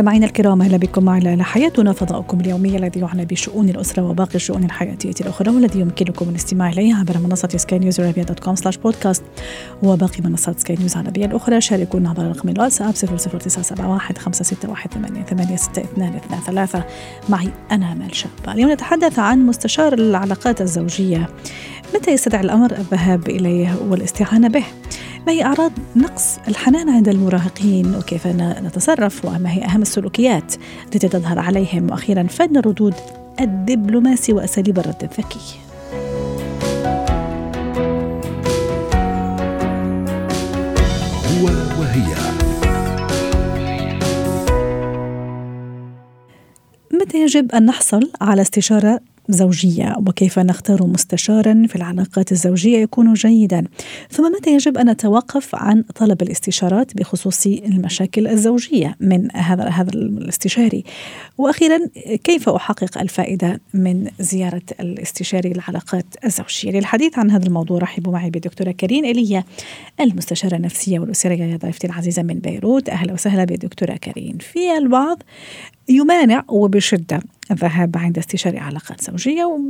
مستمعينا الكرام أهلا بكم معنا. حياتنا فضاؤكم اليومي الذي يعنى بشؤون الأسرة وباقي الشؤون الحياتية الأخرى والذي يمكنكم الاستماع اليه عبر منصة سكاي نيوز عربيه dot com slash podcast وباقي منصات سكاي نيوز العربية الأخرى. شاركونا عبر رقم الواتساب 00971 561 86223 معي أنا آمال شابه اليوم نتحدث عن مستشار العلاقات الزوجية. متى يستدعي الأمر الذهاب إليه والاستعانة به؟ ما هي أعراض نقص الحنان عند المراهقين وكيف نتصرف وما هي أهم السلوكيات التي تظهر عليهم؟ وأخيرا فن الردود الدبلوماسي وأساليب الرد الذكي. هو وهي. متى يجب أن نحصل على استشارة زوجية وكيف نختار مستشارا في العلاقات الزوجية يكون جيدا. ثم متى يجب أن نتوقف عن طلب الاستشارات بخصوص المشاكل الزوجية من هذا هذا الاستشاري؟ وأخيرا كيف أحقق الفائدة من زيارة الاستشاري للعلاقات الزوجية؟ للحديث عن هذا الموضوع رحبوا معي بالدكتورة كريم إيليا المستشارة النفسية والأسرية ضيفتي العزيزة من بيروت. أهلا وسهلا بالدكتورة كريم. في البعض يمانع وبشدة الذهاب عند استشاري علاقات زوجية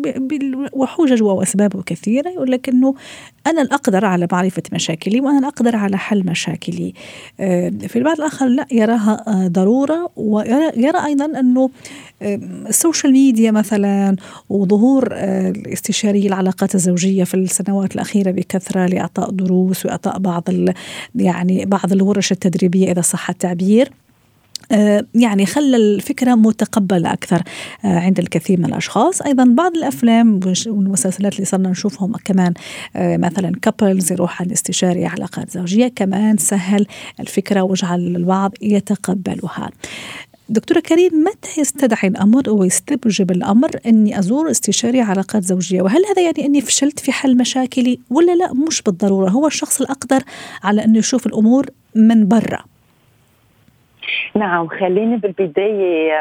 وحجج وأسبابه كثيرة يقول لك أنه أنا الأقدر على معرفة مشاكلي وأنا الأقدر على حل مشاكلي. آه، في البعض الآخر لا يراها آه، ضرورة ويرى أيضا أنه آه، ال social media مثلا وظهور الاستشاري العلاقات الزوجية في السنوات الأخيرة بكثرة لإعطاء دروس وإعطاء بعض يعني بعض الورش التدريبية إذا صح التعبير. آه، يعني خلى الفكرة متقبلة أكثر آه، عند الكثير من الأشخاص. أيضا بعض الأفلام والمسلسلات اللي صرنا نشوفهم كمان آه، مثلا كابلز يروح عند استشاري علاقات زوجية كمان سهل الفكرة وجعل البعض يتقبلها. دكتورة كريم متى يستدعي الأمر ويستوجب الأمر أني أزور استشاري علاقات زوجية؟ وهل هذا يعني أني فشلت في حل مشاكلي ولا لا؟ مش بالضرورة. هو الشخص الأقدر على أنه يشوف الأمور من برا. نعم خليني بالبداية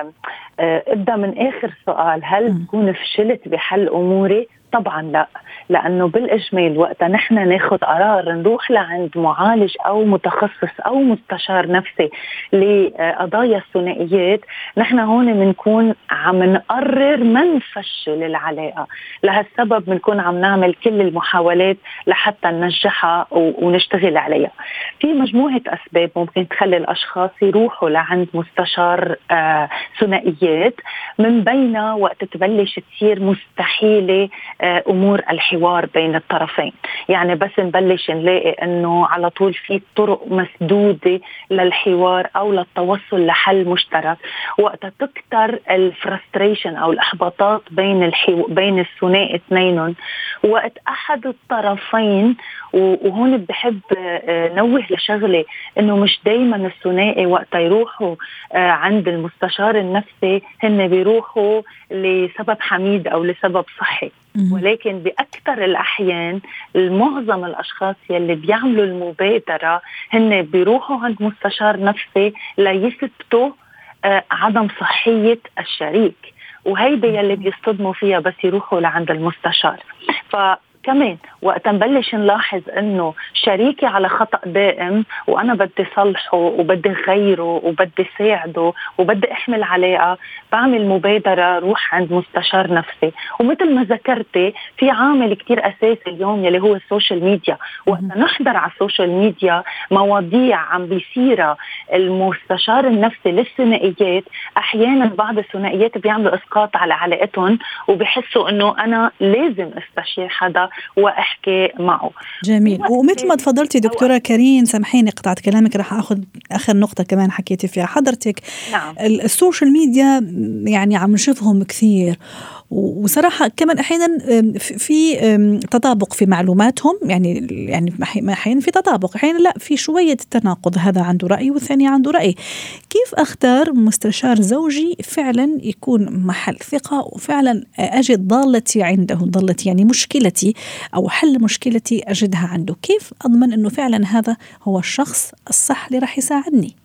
آه، أبدأ من آخر سؤال. هل بكون فشلت بحل أموري؟ طبعا لا. لأنه بالإجمال وقتها نحن ناخذ قرار نروح لعند معالج أو متخصص أو مستشار نفسي لقضايا الثنائيات نحن هون بنكون عم نقرر ما نفشل العلاقة. لهالسبب بنكون عم نعمل كل المحاولات لحتى ننجحها ونشتغل عليها. في مجموعة أسباب ممكن تخلي الأشخاص يروحوا لعند مستشار آه ثنائيات من بينها وقت تبلش تصير مستحيلة أمور الحوار بين الطرفين. يعني بس نبلش نلاقي إنه على طول في طرق مسدودة للحوار أو للتوصل لحل مشترك. وقتها تكتر الفرستريشن أو الإحباطات بين الحو... بين الثنائي اثنينهم وقت أحد الطرفين وهون بحب آه، نوه لشغلة إنه مش دائما الثنائي وقت يروحوا آه، عند المستشار النفسي هن بيروحوا لسبب حميد أو لسبب صحي. ولكن بأكثر الأحيان معظم الأشخاص يلي بيعملوا المبادرة هن بيروحوا عند مستشار نفسي ليثبتوا آه، عدم صحية الشريك. وهيدا يلي بيصطدموا فيها بس يروحوا لعند المستشار. ف كمان. وقت نبلش نلاحظ إنه شريكي على خطأ دائم وأنا بدي صلحه وبدي غيره وبدي ساعده وبدي أحمل علاقه بعمل مبادرة روح عند مستشار نفسي. ومثل ما ذكرتي في عامل كتير أساسي اليوم يلي هو ال social media. وقت نحضر على ال social media مواضيع عم بيصيرها المستشار النفسي للثنائيات. أحيانا بعض الثنائيات بيعملوا إسقاط على علاقتهم وبحسوا إنه أنا لازم أستشير حدا. وأحكي معه. جميل. ومثل ما تفضلتي دكتورة كريم سامحيني قطعت كلامك راح آخذ آخر نقطة كمان حكيتي فيها. حضرتك نعم. ال social media يعني عم نشوفهم كثير. وصراحة كمان أحيانا في تطابق في معلوماتهم يعني يعني أحيانا في تطابق أحيانا لا في شوية تناقض هذا عنده رأي والثاني عنده رأي. كيف أختار مستشار زوجي فعلا يكون محل ثقة وفعلا أجد ضالتي عنده ضالتي يعني مشكلتي أو حل مشكلتي أجدها عنده؟ كيف أضمن إنه فعلا هذا هو الشخص الصح اللي راح يساعدني؟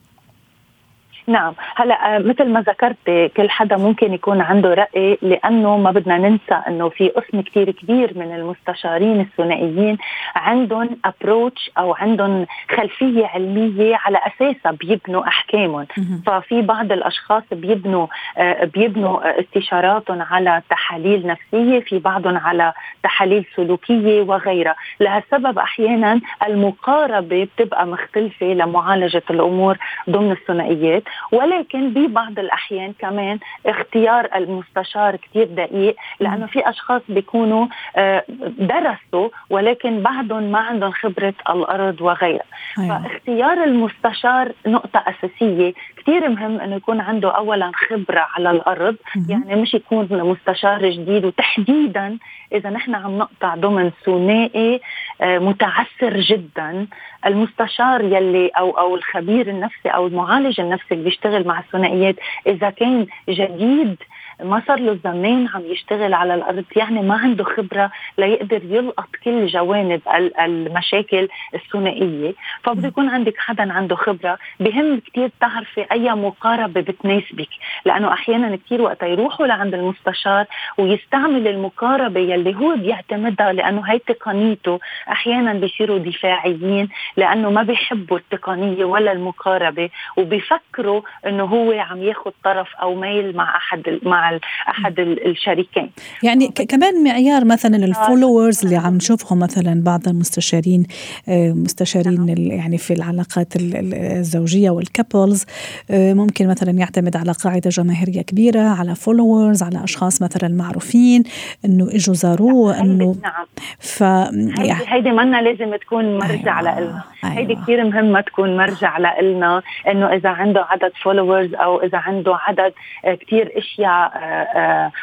نعم. هلا آه، مثل ما ذكرت كل حدا ممكن يكون عنده رأي لأنه ما بدنا ننسى إنه في قسم كثير كبير من المستشارين الثنائيين عندهم ابروتش أو عندهم خلفية علمية على أساسها بيبنوا أحكامهم. ففي بعض الأشخاص بيبنوا آه، بيبنوا استشاراتهم على تحاليل نفسية في بعضهم على تحاليل سلوكية وغيرها. لهالسبب أحيانا المقاربة بتبقى مختلفة لمعالجة الأمور ضمن الثنائيات. ولكن ببعض الأحيان كمان اختيار المستشار كثير دقيق لأنه في أشخاص بيكونوا آه، درسوا ولكن بعدهم ما عندهم خبرة الأرض وغيرها أيوة. فاختيار المستشار نقطة أساسية كثير مهم إنه يكون عنده اولا خبرة على الأرض. يعني مش يكون مستشار جديد وتحديدا إذا نحن عم نقطع ضمن ثنائي آه، متعسر جدا المستشار يلي أو أو الخبير النفسي أو المعالج النفسي اللي بيشتغل مع الثنائيات إذا كان جديد ما صار له زمان عم يشتغل على الأرض يعني ما عنده خبرة ليقدر يلقط كل جوانب المشاكل الثنائية. فبده يكون عندك حدا عنده خبرة. بهم كثير تعرفي أي مقاربة بتناسبك لأنه أحيانا كثير وقت يروحوا لعند المستشار ويستعمل المقاربة يلي هو بيعتمدها لأنه هي تقنيته أحيانا بيصيروا دفاعيين لأنه ما بيحبوا التقنية ولا المقاربة وبيفكروا إنه هو عم ياخذ طرف أو ميل مع أحد مع مع أحد الشريكين يعني كمان معيار مثلا ال followers اللي عم نشوفهم مثلا بعض المستشارين آه، مستشارين نعم. يعني في العلاقات الزوجية وال couples آه، ممكن مثلا يعتمد على قاعدة جماهيرية كبيرة على followers على أشخاص مثلا معروفين إنه إجوا زاروه نعم، إنه نعم ف هيدي, هيدي منا لازم تكون مرجع أيوة. لنا أيوة. هيدي كثير مهمه تكون مرجع لنا إنه إذا عنده عدد followers أو إذا عنده عدد آه، كثير أشياء آه،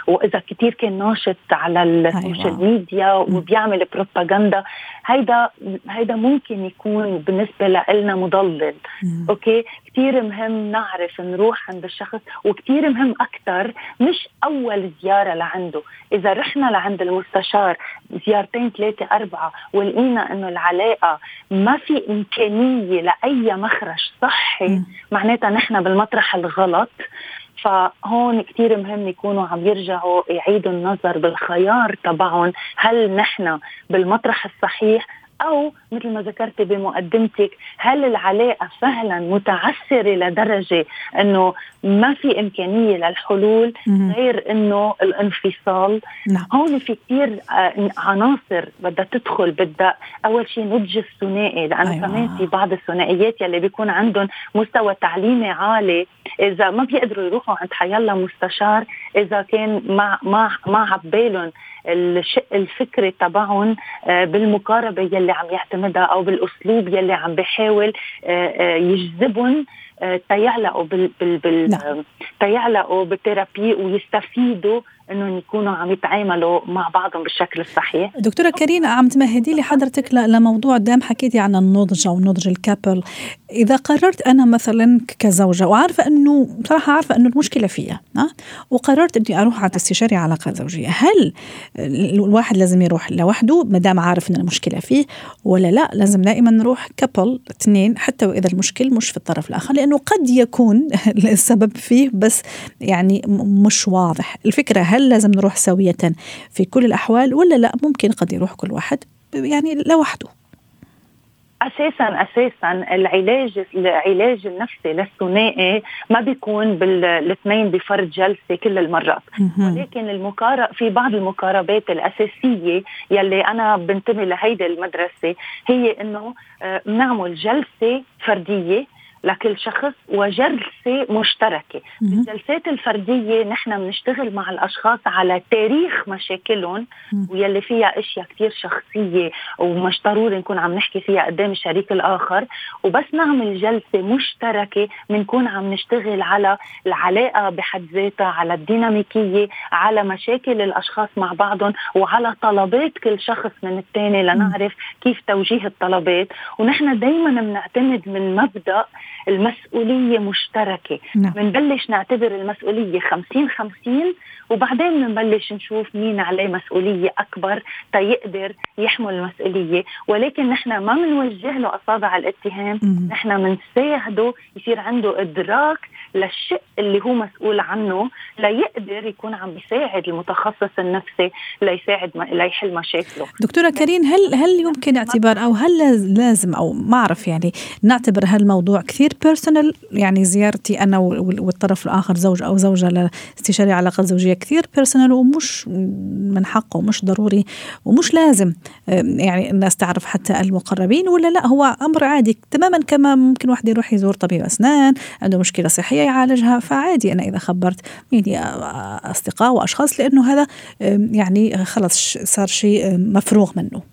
وإذا كثير كان ناشط على ال social أيوة. ميديا وبيعمل بروباغندا هيدا هيدا ممكن يكون بالنسبة لنا مضلل. okay؟ كثير مهم نعرف نروح عند الشخص وكثير مهم أكثر مش أول زيارة لعنده. إذا رحنا لعند المستشار زيارتين ثلاثة أربعة ولقينا إنه العلاقة ما في إمكانية لأي مخرج صحي معناتها نحن بالمطرح الغلط فهون كثير مهم يكونوا عم يرجعوا يعيدوا النظر بالخيار تبعهم. هل نحن بالمطرح الصحيح أو مثل ما ذكرتي بمقدمتك هل العلاقة فعلا متعسره لدرجة إنه ما في إمكانية للحلول غير إنه الانفصال نعم. هون في كثير آه، عناصر بدها تدخل بدها أول شيء نضج الثنائي لأنه أيوة. كمان في بعض الثنائيات يلي بيكون عندهم مستوى تعليمي عالي إذا ما بيقدروا يروحوا عند حيلا مستشار إذا كان ما ما ما عبالهم الشق الفكري تبعهم آه، بالمقاربة يلي عم يعتمدها أو بالأسلوب يلي عم بيحاول آه، آه، يجذبهم تيعلقوا بال بال بال نعم. تيعلقوا بالثيرابي ويستفيدوا إنهم يكونوا عم يتعاملوا مع بعضهم بالشكل الصحيح دكتورة كريم عم تمهدي لي حضرتك لموضوع دام حكيتي عن النضج أو نضج الكابل إذا قررت أنا مثلا كزوجة وعارفه أنه بصراحة عارفه أنه المشكلة فيها ها؟ وقررت إني أروح على استشاري علاقات زوجية. هل الواحد لازم يروح لوحده؟ ما دام عارف إن المشكلة فيه ولا لا لازم دائما نروح كابل اثنين حتى وإذا المشكل مش في الطرف الآخر لأنه قد يكون السبب فيه بس يعني مش واضح. الفكرة هل لازم نروح سوية في كل الأحوال ولا لا؟ ممكن قد يروح كل واحد يعني لوحده. أساسا أساسا العلاج العلاج النفسي للثنائي ما بيكون بالاثنين بفرد جلسة كل المرات. ولكن المقارب في بعض المقاربات الأساسية يلي أنا بنتمي لهيدي المدرسة هي إنه بنعمل آه، جلسة فردية لكل شخص وجلسة مشتركة. بالجلسات الفردية نحن بنشتغل مع الأشخاص على تاريخ مشاكلهم ويلي فيها أشياء كثير شخصية ومش ضروري نكون عم نحكي فيها قدام الشريك الآخر. وبس نعمل جلسة مشتركة بنكون عم نشتغل على العلاقة بحد ذاتها على الديناميكية على مشاكل الأشخاص مع بعضهم وعلى طلبات كل شخص من الثاني لنعرف كيف توجيه الطلبات. ونحن دائما بنعتمد من مبدأ المسؤولية مشتركة. نعم. بنبلش نعتبر المسؤولية 50 50 وبعدين بنبلش نشوف مين عليه مسؤولية أكبر تيقدر يحمل المسؤولية. ولكن نحن ما بنوجه له أصابع الاتهام. نحن بنساعده يصير عنده إدراك للشق اللي هو مسؤول عنه ليقدر يكون عم بيساعد المتخصص النفسي ليساعد ليحل مشاكله. دكتورة كريم هل هل يمكن اعتبار أو هل لازم أو ما أعرف يعني نعتبر هالموضوع كثير personal يعني زيارتي أنا والطرف الآخر زوج أو زوجة لاستشاري علاقات زوجية كثير personal ومش من حقه ومش ضروري ومش لازم. يعني الناس تعرف حتى المقربين ولا لا هو أمر عادي تماما كما ممكن واحد يروح يزور طبيب أسنان عنده مشكلة صحية يعالجها فعادي أنا إذا خبرت يعني أصدقاء وأشخاص لأنه هذا يعني خلص صار شيء مفروغ منه.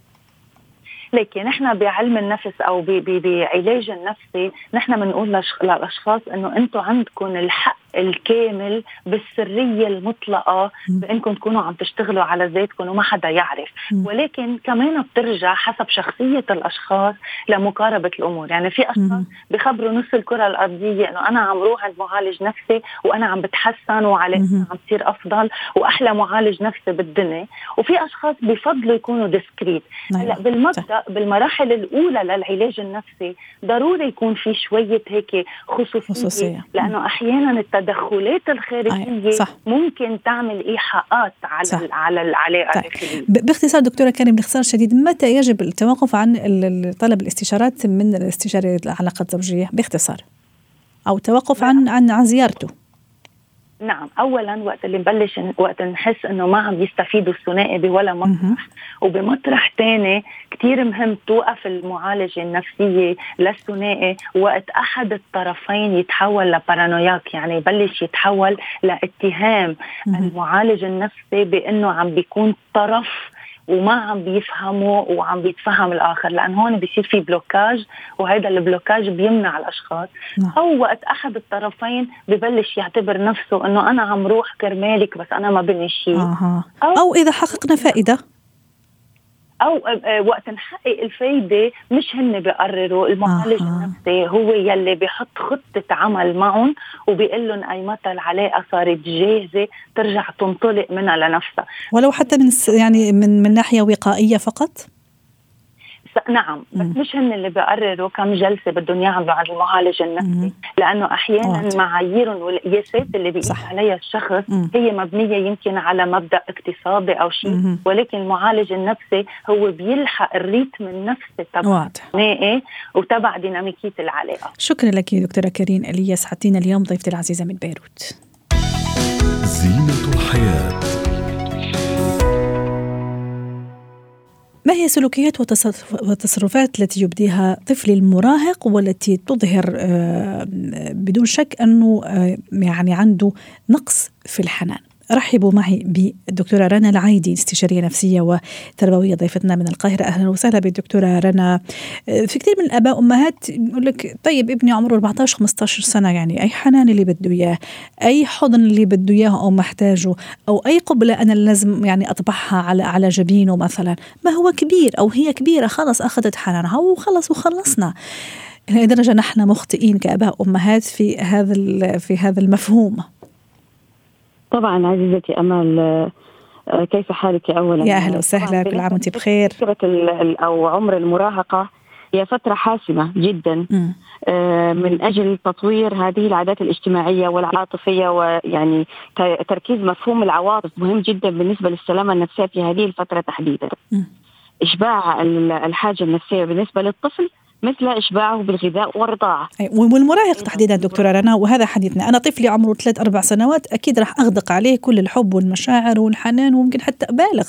لكن نحن بعلم النفس أو بعلاج النفسي نحن بنقول للأشخاص إنه أنتم عندكم الحق الكامل بالسرية المطلقة بإنكم تكونوا عم تشتغلوا على ذاتكم وما حدا يعرف. ولكن كمان بترجع حسب شخصية الأشخاص لمقاربة الأمور. يعني في أشخاص بخبروا نص الكرة الأرضية إنه أنا عم روح عند معالج نفسي وأنا عم بتحسن وعلاقتي عم تصير أفضل وأحلى معالج نفسي بالدنيا. وفي أشخاص بفضلوا يكونوا ديسكريت نعم. هلأ بالمبدا بالمراحل الأولى للعلاج النفسي ضروري يكون في شوية هيك خصوصية, خصوصية. لأنه أحيانا التدخلات الخارجية صح. ممكن تعمل إيحاءات على صح. على العلاقه طيب. باختصار دكتورة كريم باختصار شديد متى يجب التوقف عن طلب الاستشارات من الاستشاري العلاقات الزوجية باختصار أو التوقف عن عن عن زيارته نعم اولا وقت اللي نبلش وقت نحس إنه ما عم يستفيدوا الثنائي بولا مطرح. وبمطرح ثاني كثير مهم توقف المعالجة النفسية للثنائي وقت أحد الطرفين يتحول لبارانوياك يعني يبلش يتحول لاتهام المعالج النفسي بإنه عم بيكون طرف وما عم بيفهموا وعم بيتفهم الآخر لأن هون بيصير في بلوكاج وهذا البلوكاج بيمنع الأشخاص. نعم. أو وقت أحد الطرفين ببلش يعتبر نفسه إنه أنا عم روح كرمالك بس أنا ما بني شيء أو, أو إذا حققنا فائدة. أو آه، آه، وقت نحقق الفايدة مش هن بيقرروا المعالج آه. النفسي هو يلي بيحط خطة عمل معهم وبيقول لهم أي متى العلاقه صارت جاهزة ترجع تنطلق منها لنفسها ولو حتى من يعني من من ناحية وقائية فقط نعم بس. مش هن اللي بيقرروا كم جلسة بدهم يعملوا على المعالج النفسي. لأنه أحيانا معاييرهم والقياسات اللي بيقيس عليها الشخص مم. هي مبنية يمكن على مبدأ اقتصادي أو شيء ولكن المعالج النفسي هو بيلحق الريتم النفسي تبع وتبع ديناميكية العلاقة. شكرا لك دكتورة كريم إلياس حطينا اليوم ضيفتي العزيزة من بيروت. زينة الحياة. ما هي سلوكيات والتصرفات التي يبديها طفلي المراهق والتي تظهر آه، بدون شك أنه آه، يعني عنده نقص في الحنان؟ رحبوا معي بالدكتورة رنا العايدي استشارية نفسية وتربوية ضيفتنا من القاهرة. أهلا وسهلا بالدكتورة رنا. في كثير من الآباء وأمهات يقول لك طيب ابني عمره 14 15 سنة يعني أي حنان اللي بده إياه أي حضن اللي بده إياه أو محتاجه أو أي قبلة أنا لازم يعني أطبعها على على جبينه مثلا. ما هو كبير أو هي كبيرة خلص أخذت حنانها وخلص وخلصنا. إلى درجة نحن مخطئين كآباء وأمهات في هذا في هذا المفهوم؟ طبعا عزيزتي أمل آه، كيف حالك اولا؟ يا أهلا وسهلا كل عام وأنت بخير. فتره أو عمر المراهقة هي فترة حاسمة جدا آه، من أجل تطوير هذه العادات الاجتماعية والعاطفية ويعني تركيز مفهوم العواطف مهم جدا بالنسبة للسلامة النفسية في هذه الفترة تحديدا. إشباع الحاجة النفسية بالنسبة للطفل مثل إشباعه بالغذاء والرضاعة. والمراهق تحديدا دكتورة رنا وهذا حديثنا. أنا طفلي عمره ثلاث أربع سنوات أكيد راح أغدق عليه كل الحب والمشاعر والحنان وممكن حتى أبالغ.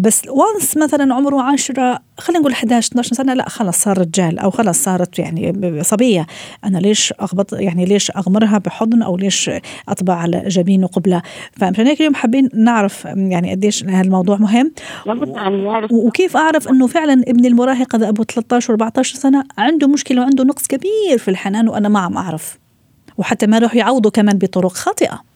بس وانس مثلا عمره عشرة خلينا نقول 11 12 سنه لا خلص صار رجال أو خلص صارت يعني صبية. أنا ليش أغبط؟ يعني ليش أغمرها بحضن أو ليش أطبع على جبينه قبله فمشان هيك اليوم حابين نعرف يعني قديش هالموضوع مهم. وكيف أعرف إنه فعلا ابني المراهق هذا أبو 13 و14 سنة عنده مشكلة وعنده نقص كبير في الحنان وأنا ما عم أعرف. وحتى ما يروح يعوضوا كمان بطرق خاطئة.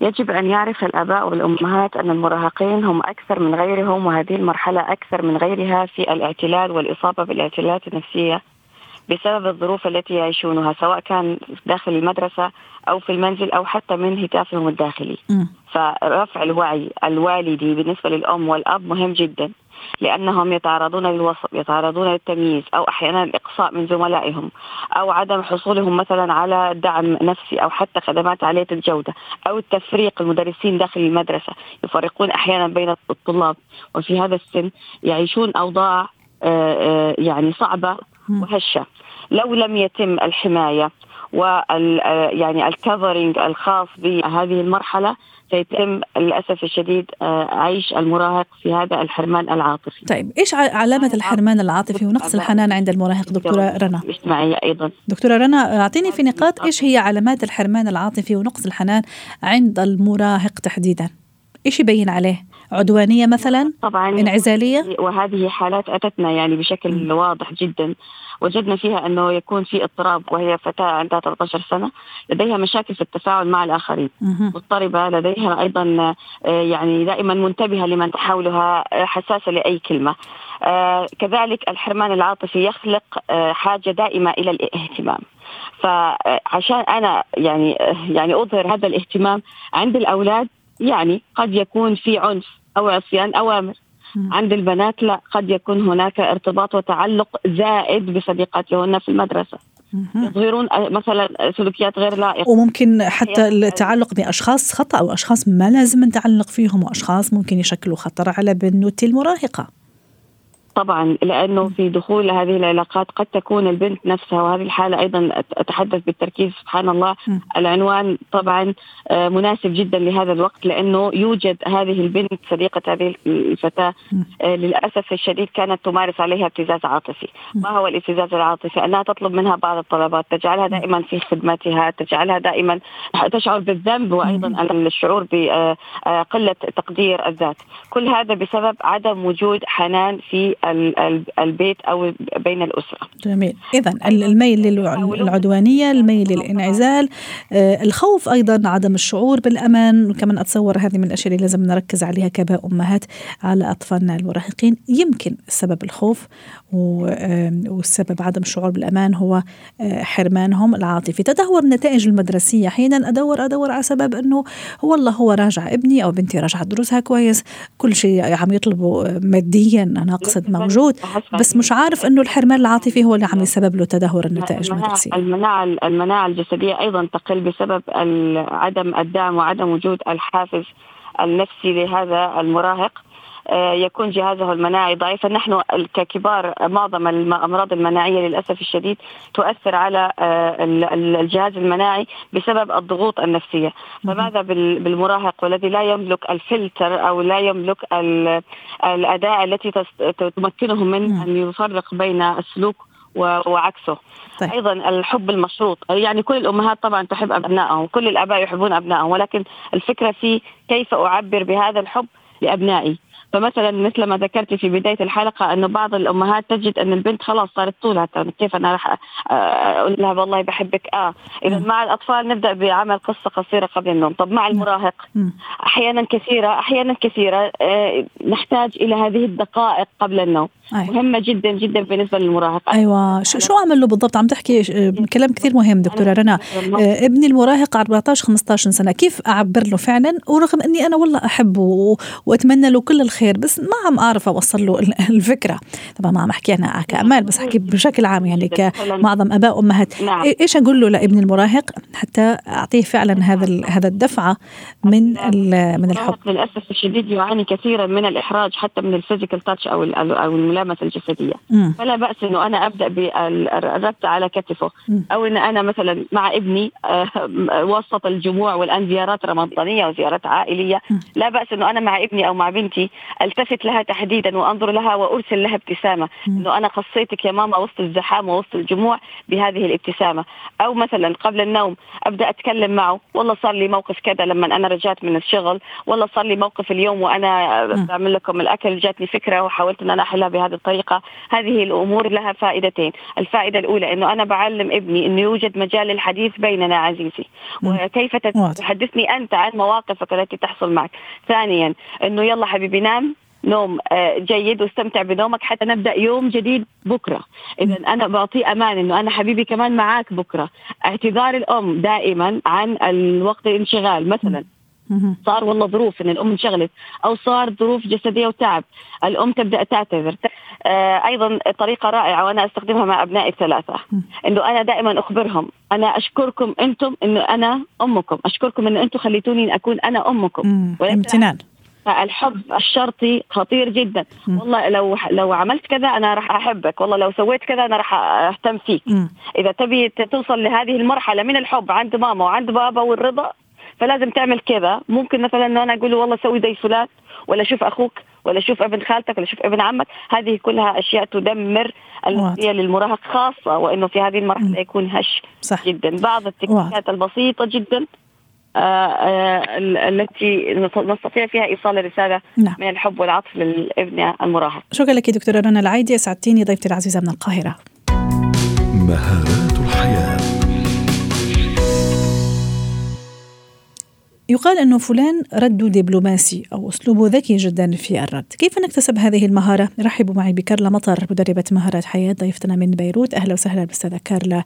يجب أن يعرف الآباء والأمهات أن المراهقين هم أكثر من غيرهم وهذه المرحلة أكثر من غيرها في الاعتلال والإصابة بالاعتلالات النفسية بسبب الظروف التي يعيشونها سواء كان داخل المدرسة أو في المنزل أو حتى من هتافهم الداخلي م. فرفع الوعي الوالدي بالنسبة للأم والأب مهم جدا لأنهم يتعرضون للوصف يتعرضون للتمييز أو أحيانا الإقصاء من زملائهم أو عدم حصولهم مثلا على دعم نفسي أو حتى خدمات عالية الجودة أو التفريق المدرسين داخل المدرسة. يفرقون أحيانا بين الطلاب وفي هذا السن يعيشون أوضاع آه، آه، يعني صعبة وهشة. لو لم يتم الحماية وال آه، يعني الكفرنج الخاص بهذه المرحلة سيتم للأسف الشديد آه، عيش المراهق في هذا الحرمان العاطفي. طيب إيش علامة الحرمان العاطفي ونقص الحنان عند المراهق دكتورة رنا؟ الاجتماعية أيضا. دكتورة رنا أعطيني في نقاط إيش هي علامات الحرمان العاطفي ونقص الحنان عند المراهق تحديدا؟ إيش يبين عليه؟ عدوانية مثلا؟ طبعا. انعزالية؟ وهذه حالات أتتنا يعني بشكل واضح جدا. وجدنا فيها أنه يكون في اضطراب وهي فتاة عندها 13 سنة. لديها مشاكل في التفاعل مع الآخرين. مضطربة لديها أيضا آه، يعني دائما منتبهة لمن تحاولها آه، حساسة لأي كلمة. آه، كذلك الحرمان العاطفي يخلق حاجة دائمة إلى الاهتمام. فعشان أنا يعني يعني أظهر هذا الاهتمام عند الأولاد يعني قد يكون في عنف. أو عصيان اوامر عند البنات لا قد يكون هناك ارتباط وتعلق زائد بصديقات لهن في المدرسة. يظهرون مثلا سلوكيات غير لائقة. وممكن حتى التعلق بأشخاص خطأ أو اشخاص ما لازم نتعلق فيهم وأشخاص ممكن يشكلوا خطر على بنوتي المراهقة. طبعا لأنه في دخول هذه العلاقات قد تكون البنت نفسها وهذه الحالة أيضا أتحدث بالتركيز سبحان الله. م. العنوان طبعا آه، مناسب جدا لهذا الوقت لأنه يوجد هذه البنت صديقة هذه الفتاة آه، للأسف الشديد كانت تمارس عليها ابتزاز عاطفي. ما هو الابتزاز العاطفي؟ أنها تطلب منها بعض الطلبات تجعلها دائما في خدمتها تجعلها دائما تشعر بالذنب وأيضا الشعور بقله آه، تقدير الذات. كل هذا بسبب عدم وجود حنان في البيت أو بين الأسرة. جميل، اذا الميل للعدوانيه، الميل للانعزال، آه، الخوف أيضا عدم الشعور بالأمان، وكمان أتصور هذه من الأشياء اللي لازم نركز عليها كاباء أمهات على أطفالنا المراهقين، يمكن سبب الخوف والسبب عدم الشعور بالأمان هو آه، حرمانهم العاطفي، تدهور النتائج المدرسية، أحيانا أدور أدور على سبب أنه والله هو راجع ابني أو بنتي راجعة دروسها كويس، كل شيء عم يطلبوا ماديا. أنا أقصد موجود. بس مش عارف إنه الحرمان العاطفي هو اللي عم يسبب له تدهور النتائج المدرسية. المناعة المناعة الجسدية أيضا تقل بسبب عدم الدعم وعدم وجود الحافز النفسي لهذا المراهق. يكون جهازه المناعي ضعيفا نحن ككبار معظم الامراض المناعية للأسف الشديد تؤثر على آه، الجهاز المناعي بسبب الضغوط النفسية. فماذا بالمراهق والذي لا يملك الفلتر أو لا يملك الأداة التي تمكنه من أن يفرق بين السلوك وعكسه. طيب. أيضا الحب المشروط. يعني كل الأمهات طبعا تحب أبنائهم كل الآباء يحبون أبنائهم ولكن الفكرة في كيف أعبر بهذا الحب لأبنائي. فمثلا مثل ما ذكرت في بداية الحلقة أنه بعض الأمهات تجد أن البنت خلاص صارت طولها كيف أنا راح أقول لها والله بحبك؟ آه. إذا مع الأطفال نبدأ بعمل قصة قصيرة قبل النوم. طب مع المراهق أحيانا كثيرة أحيانا كثيرة آه، نحتاج إلى هذه الدقائق قبل النوم. أيوة. مهمة جدا جدا بالنسبة للمراهق. أيوة. شو أعمل له بالضبط؟ عم تحكي كلام كثير مهم دكتورة رنا. آه، ابني المراهق 14 15 سنة. كيف أعبر له فعلا؟ ورغم أني أنا والله أحبه وأتمنى له كل الخير. بس ما عم أعرف أوصل له الفكرة. طبعا ما عم أحكي أنا كأمال بس أحكي بشكل عام يعني كمعظم أباء وأمهات نعم. إيش أقول له لابني المراهق؟ حتى أعطيه فعلا هذا هذا الدفعة من من الحب. للأسف الشديد يعاني كثيرا من الإحراج حتى من الفيزيكال تاتش أو أو الملامسه الجسدية. فلا بأس إنه أنا أبدأ بالربط على كتفه. أو إن أنا مثلا مع ابني آه، وسط الجموع والأن زيارات رمضانية وزيارات عائلية. لا بأس إنه أنا مع ابني أو مع بنتي التفت لها تحديدا وأنظر لها وأرسل لها ابتسامة. إنه أنا خصيتك يا ماما وسط الزحام ووسط الجموع بهذه الابتسامة. أو مثلا قبل النوم أبدأ أتكلم معه. والله صار لي موقف كذا لما أنا رجعت من الشغل. والله صار لي موقف اليوم وأنا بعمل لكم الأكل جاتني فكرة وحاولت إن أنا أحلها بهذه الطريقة. هذه الأمور لها فائدتين. الفائدة الأولى إنه أنا بعلم ابني إنه يوجد مجال للحديث بيننا عزيزي. وكيف تحدثني أنت عن مواقفك التي تحصل معك. ثانيا إنه يلا حبيبي نام نوم آه، جيد واستمتع بنومك حتى نبدأ يوم جديد بكرة. اذا أنا بعطيه أمان إنه أنا حبيبي كمان معاك بكرة. اعتذار الأم دائما عن الوقت الانشغال مثلا. صار والله ظروف إن الأم انشغلت أو صار ظروف جسدية وتعب. الأم تبدأ تعتذر. آه أيضا طريقة رائعة وأنا أستخدمها مع أبنائي الثلاثة. إنه أنا دائما أخبرهم أنا أشكركم أنتم إنه أنا أمكم. أشكركم إنه أنتم خليتوني أكون أنا أمكم. امتنان. الحب الشرطي خطير جدا. والله لو لو عملت كذا أنا راح أحبك. والله لو سويت كذا أنا راح أهتم فيك. إذا تبي توصل لهذه المرحلة من الحب عند ماما وعند بابا والرضا فلازم تعمل كذا. ممكن مثلا إنه أنا أقول له والله سوي زي فلان ولا شوف أخوك ولا شوف ابن خالتك ولا شوف ابن عمك. هذه كلها أشياء تدمر النفسيه للمراهق خاصة وإنه في هذه المرحلة يكون هش صح. جدا. بعض التكنيكات البسيطة جدا التي نستطيع فيها إيصال الرسالة نعم. من الحب والعطف للابن المراهق. شكرا لك دكتورة رنا العايدي أسعدتيني ضيفتي العزيزة من القاهرة. مهارات الحياة يقال أنه فلان رده دبلوماسي أو أسلوبه ذكي جدا في الرد كيف نكتسب هذه المهارة؟ رحبوا معي بكارلا مطر مدربة مهارات حياة ضيفتنا من بيروت أهلا وسهلا بالأستاذة كارلا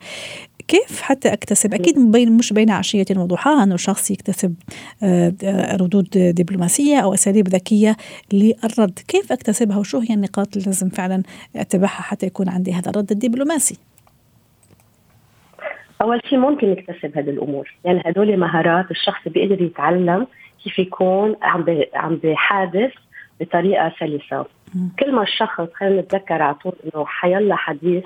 كيف حتى أكتسب؟ أكيد بين مش بين عشية وضحاها إنه الشخص يكتسب آه، آه، ردود دبلوماسية أو أساليب ذكية للرد. كيف أكتسبها وشو هي النقاط اللي لازم فعلا أتبعها حتى يكون عندي هذا الرد الدبلوماسي؟ أول شيء ممكن نكتسب هذه الأمور. يعني هدول مهارات الشخص بيقدر يتعلم كيف يكون عم عم بحادث بطريقة سلسة. كل ما الشخص خلينا نتذكر على طول إنه حيلا حديث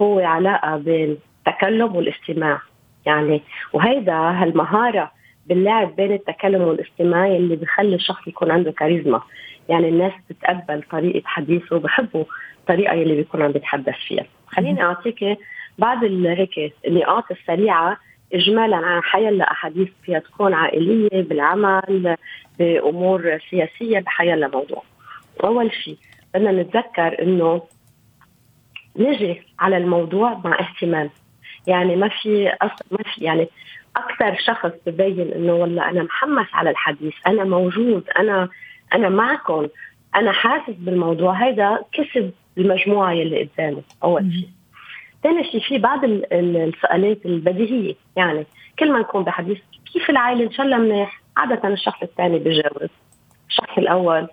هو علاقة بين التكلم والاستماع. يعني وهيدا هالمهارة باللعب بين التكلم والاستماع اللي بخلي الشخص يكون عنده كاريزما. يعني الناس بتتقبل طريقة حديثه وبحبوا الطريقة اللي بيكون عم بيتحدث فيها. خليني أعطيك بعض هيك النقاط السريعة اجمالا عن حيلا احاديث فيها تكون عائلية بالعمل بأمور سياسية بحيلا موضوع. أول شيء بدنا نتذكر إنه نجي على الموضوع مع اهتمام. يعني ما في. ما في يعني أكثر شخص ببين إنه والله أنا محمس على الحديث أنا موجود أنا أنا معكم أنا حاسس بالموضوع هيدا كسب المجموعة يلي قدامه أول شيء ثاني شيء في بعض السؤالات البديهية يعني كل ما نكون بحديث كيف العائلة إن شاء الله منيح؟ عادة الشخص الثاني بيجاوب الشخص الأول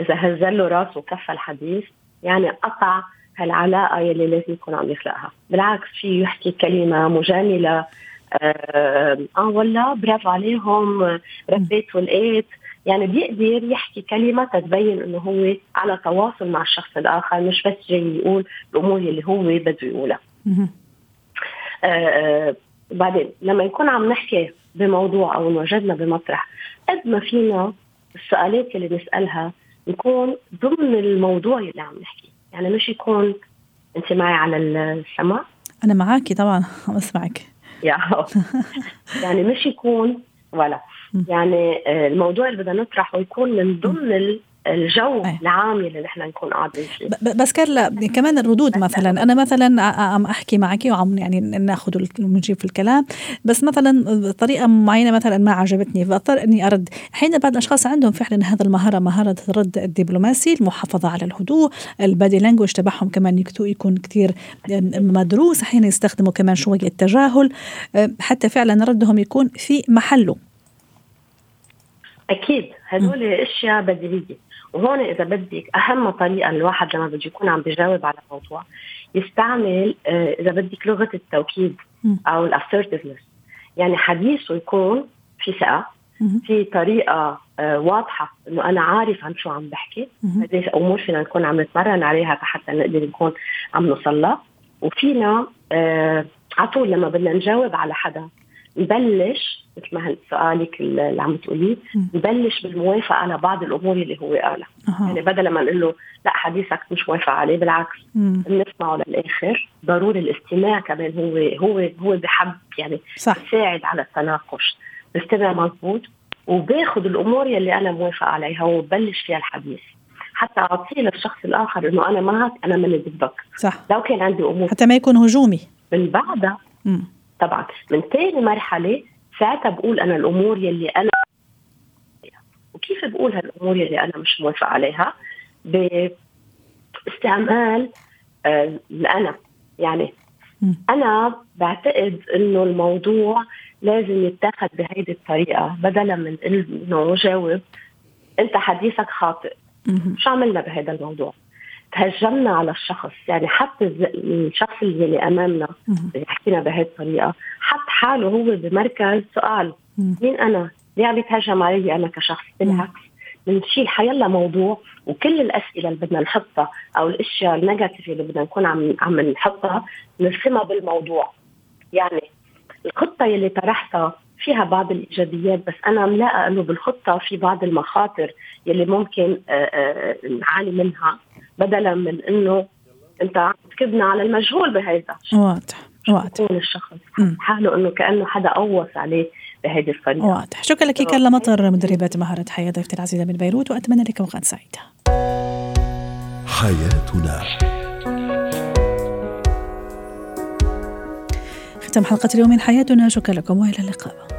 إذا هزل له راسه وكفى الحديث يعني قطع هالعلاقه يلي لازم يكون عم يخلقها. بالعكس في يحكي كلمة مجاملة آه, آه والله برافو عليهم ربيت ولقيت. يعني بيقدر يحكي كلمة تبين إنه هو على تواصل مع الشخص الآخر مش بس جاي يقول الأمور اللي هو بده يقولها. آه, آه، بعدين لما يكون عم نحكي بموضوع أو انوجدنا بمطرح قد ما فينا السؤالات اللي نسالها يكون ضمن الموضوع اللي عم نحكيه، يعني مش يكون انت معي على السماء؟ أنا معك طبعا عم اسمعك يعني مش يكون ولا. يعني آه، الموضوع اللي بدنا نطرحه يكون من ضمن الجو أيه. العام اللي نحن نكون قاعدين فيه. بس كارلا كمان الردود مثلا. أنا مثلا عم أحكي معك وعم يعني ناخذ ونجيب في الكلام. بس مثلا طريقة معينة مثلا ما عجبتني. فأضطر إني أرد. أحيانا بعض الأشخاص عندهم فعلا هذا المهارة مهارة الرد الدبلوماسي المحافظة على الهدوء البادي لانجوج تبعهم كمان يكون كثير مدروس. أحيانا يستخدموا كمان شوية التجاهل. حتى فعلا ردهم يكون في محله. أكيد. هدول أشياء بديهية. وهون إذا بدك أهم طريقة الواحد لما بده يكون عم بيجاوب على موضوع يستعمل آه، إذا بدك لغة التوكيد أو الاسرتفنس يعني حديثه يكون في ثقة في طريقة آه، واضحة إنه أنا عارف عن شو عم بحكي. هذه أمور فينا نكون عم نتمرن عليها حتى نقدر نكون عم نوصل لها وفينا آه على طول لما بدنا نجاوب على حدا نبلش مثل ما سؤالك اللي عم تقوليه نبلش بالموافقة على بعض الأمور اللي هو قالها. أه. يعني بدل ما نقول له لا حديثك مش موافق عليه بالعكس. بنسمعه للآخر. ضروري الاستماع كمان هو هو هو بحب يعني صح. يساعد على التناقش. بستمع مضبوط وباخذ الأمور يلي أنا موافقة عليها وبلش فيها الحديث. حتى أعطيه للشخص الآخر إنه أنا معك أنا ماني ضدك. صح. لو كان عندي أمور حتى ما يكون هجومي. من بعدها. طبعا. من ثاني مرحلة ساعتها بقول أنا الأمور يلي أنا وكيف بقول هالأمور يلي أنا مش موافق عليها؟ باستعمال آه الانا يعني. أنا بعتقد إنه الموضوع لازم يتاخذ بهيدي الطريقة بدلا من إنه جاوب أنت حديثك خاطئ. شو عملنا بهذا الموضوع؟ تهجمنا على الشخص. يعني حتى الشخص اللي أمامنا حكينا بهذه الطريقة. حط حاله هو بمركز سؤال. مين أنا؟ ليه عم يتهجم علي أنا كشخص؟ بالعكس بنشيل حيلا موضوع وكل الأسئلة اللي بدنا نحطها أو الأشياء النيجاتيف اللي بدنا نكون عم عم نحطها نرسمها بالموضوع. يعني الخطة اللي طرحتها فيها بعض الإيجابيات بس أنا ملاقى إنه بالخطة في بعض المخاطر يلي ممكن آه، آه، نعاني منها. بدلا من إنه أنت تكبنا على المجهول بهذا واضح واضح. يكون الشخص؟ حاله إنه كأنه حدا قوص عليه بهذه الطريقة. واضح. شكرا لك كارلا مطر مدربات مهارة حياة ضيفتي العزيزة من بيروت وأتمنى لك اوقات سعيده حياتنا. ختم حلقة اليوم من حياتنا. شكرا لكم وإلى اللقاء.